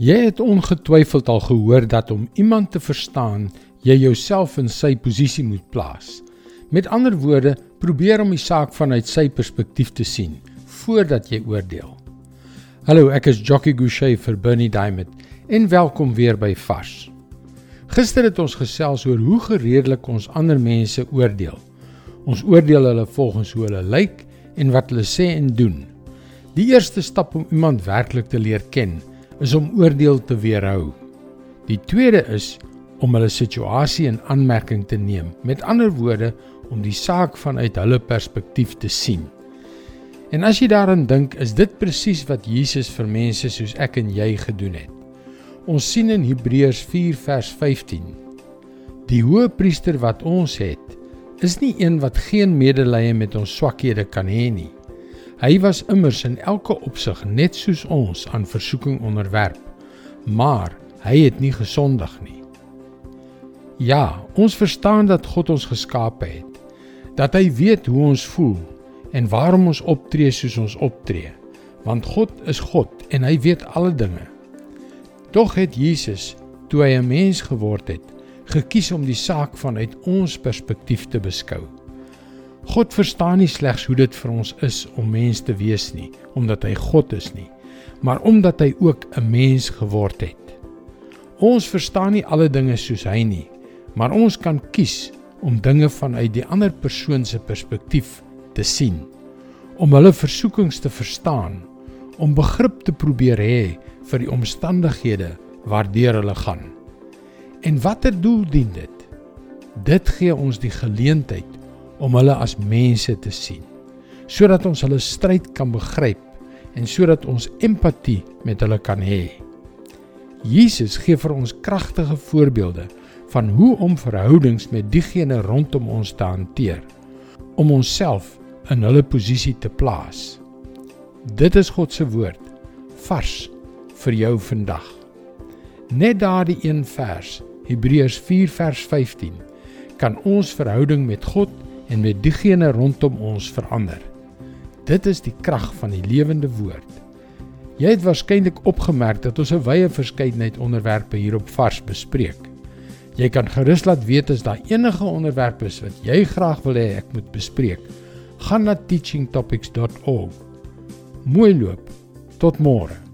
Jy het ongetwyfeld al gehoor dat om iemand te verstaan, jy jouself in sy posisie moet plaas. Met ander woorde, probeer om die saak vanuit sy perspektief te sien voordat jy oordeel. Hallo, ek is Jockey Gouchee vir Bernie Diamond en welkom weer by Vars. Gister het ons gesels oor hoe gereedelik ons ander mense oordeel. Ons oordeel hulle volgens hoe hulle lyk en wat hulle sê en doen. Die eerste stap om iemand werklik te leer ken, is om oordeel te weerhou. Die tweede is om hulle situasie in aanmerking te neem. Met ander woorde, om die saak vanuit hulle perspektief te sien. En as jy daaraan dink, is dit presies wat Jesus vir mense soos ek en jy gedoen het. Ons sien in Hebreërs 4 vers 15. Die hoëpriester wat ons het, is nie een wat geen medelee met ons swakhede kan hê nie. Hy was immers in elke opsig net soos ons aan versoeking onderwerp, maar hy het nie gesondig nie. Ja, ons verstaan dat God ons geskaap het, dat hy weet hoe ons voel en waarom ons optree soos ons optree, want God is God en hy weet alle dinge. Tog het Jesus, toe hy 'n mens geword het, gekies om die saak vanuit ons perspektief te beskou. God verstaan nie slegs hoe dit vir ons is om mens te wees nie, omdat hy God is nie, maar omdat hy ook 'n mens geword het. Ons verstaan nie alle dinge soos hy nie, maar ons kan kies om dinge vanuit die ander persoon se perspektief te sien, om hulle versoekings te verstaan, om begrip te probeer hê vir die omstandighede waardeur hulle gaan. En watter doel dien dit? Dit gee ons die geleentheid om hulle as mense te sien sodat ons hulle stryd kan begryp en sodat ons empatie met hulle kan hê. Jesus gee vir ons kragtige voorbeelde van hoe om verhoudings met diegene rondom ons te hanteer om onsself in hulle posisie te plaas. Dit is God se woord vars vir jou vandag. Net daardie een vers, Hebreërs 4 vers 15, kan ons verhouding met God en met diegene rondom ons verander. Dit is die krag van die lewende woord. Jy het waarskynlik opgemerk dat ons 'n wye verskeidenheid onderwerpe hierop vars bespreek. Jy kan gerus laat weet as daar enige onderwerpe is wat jy graag wil hê ek moet bespreek. Gaan na teachingtopics.org. Mooi loop. Tot môre.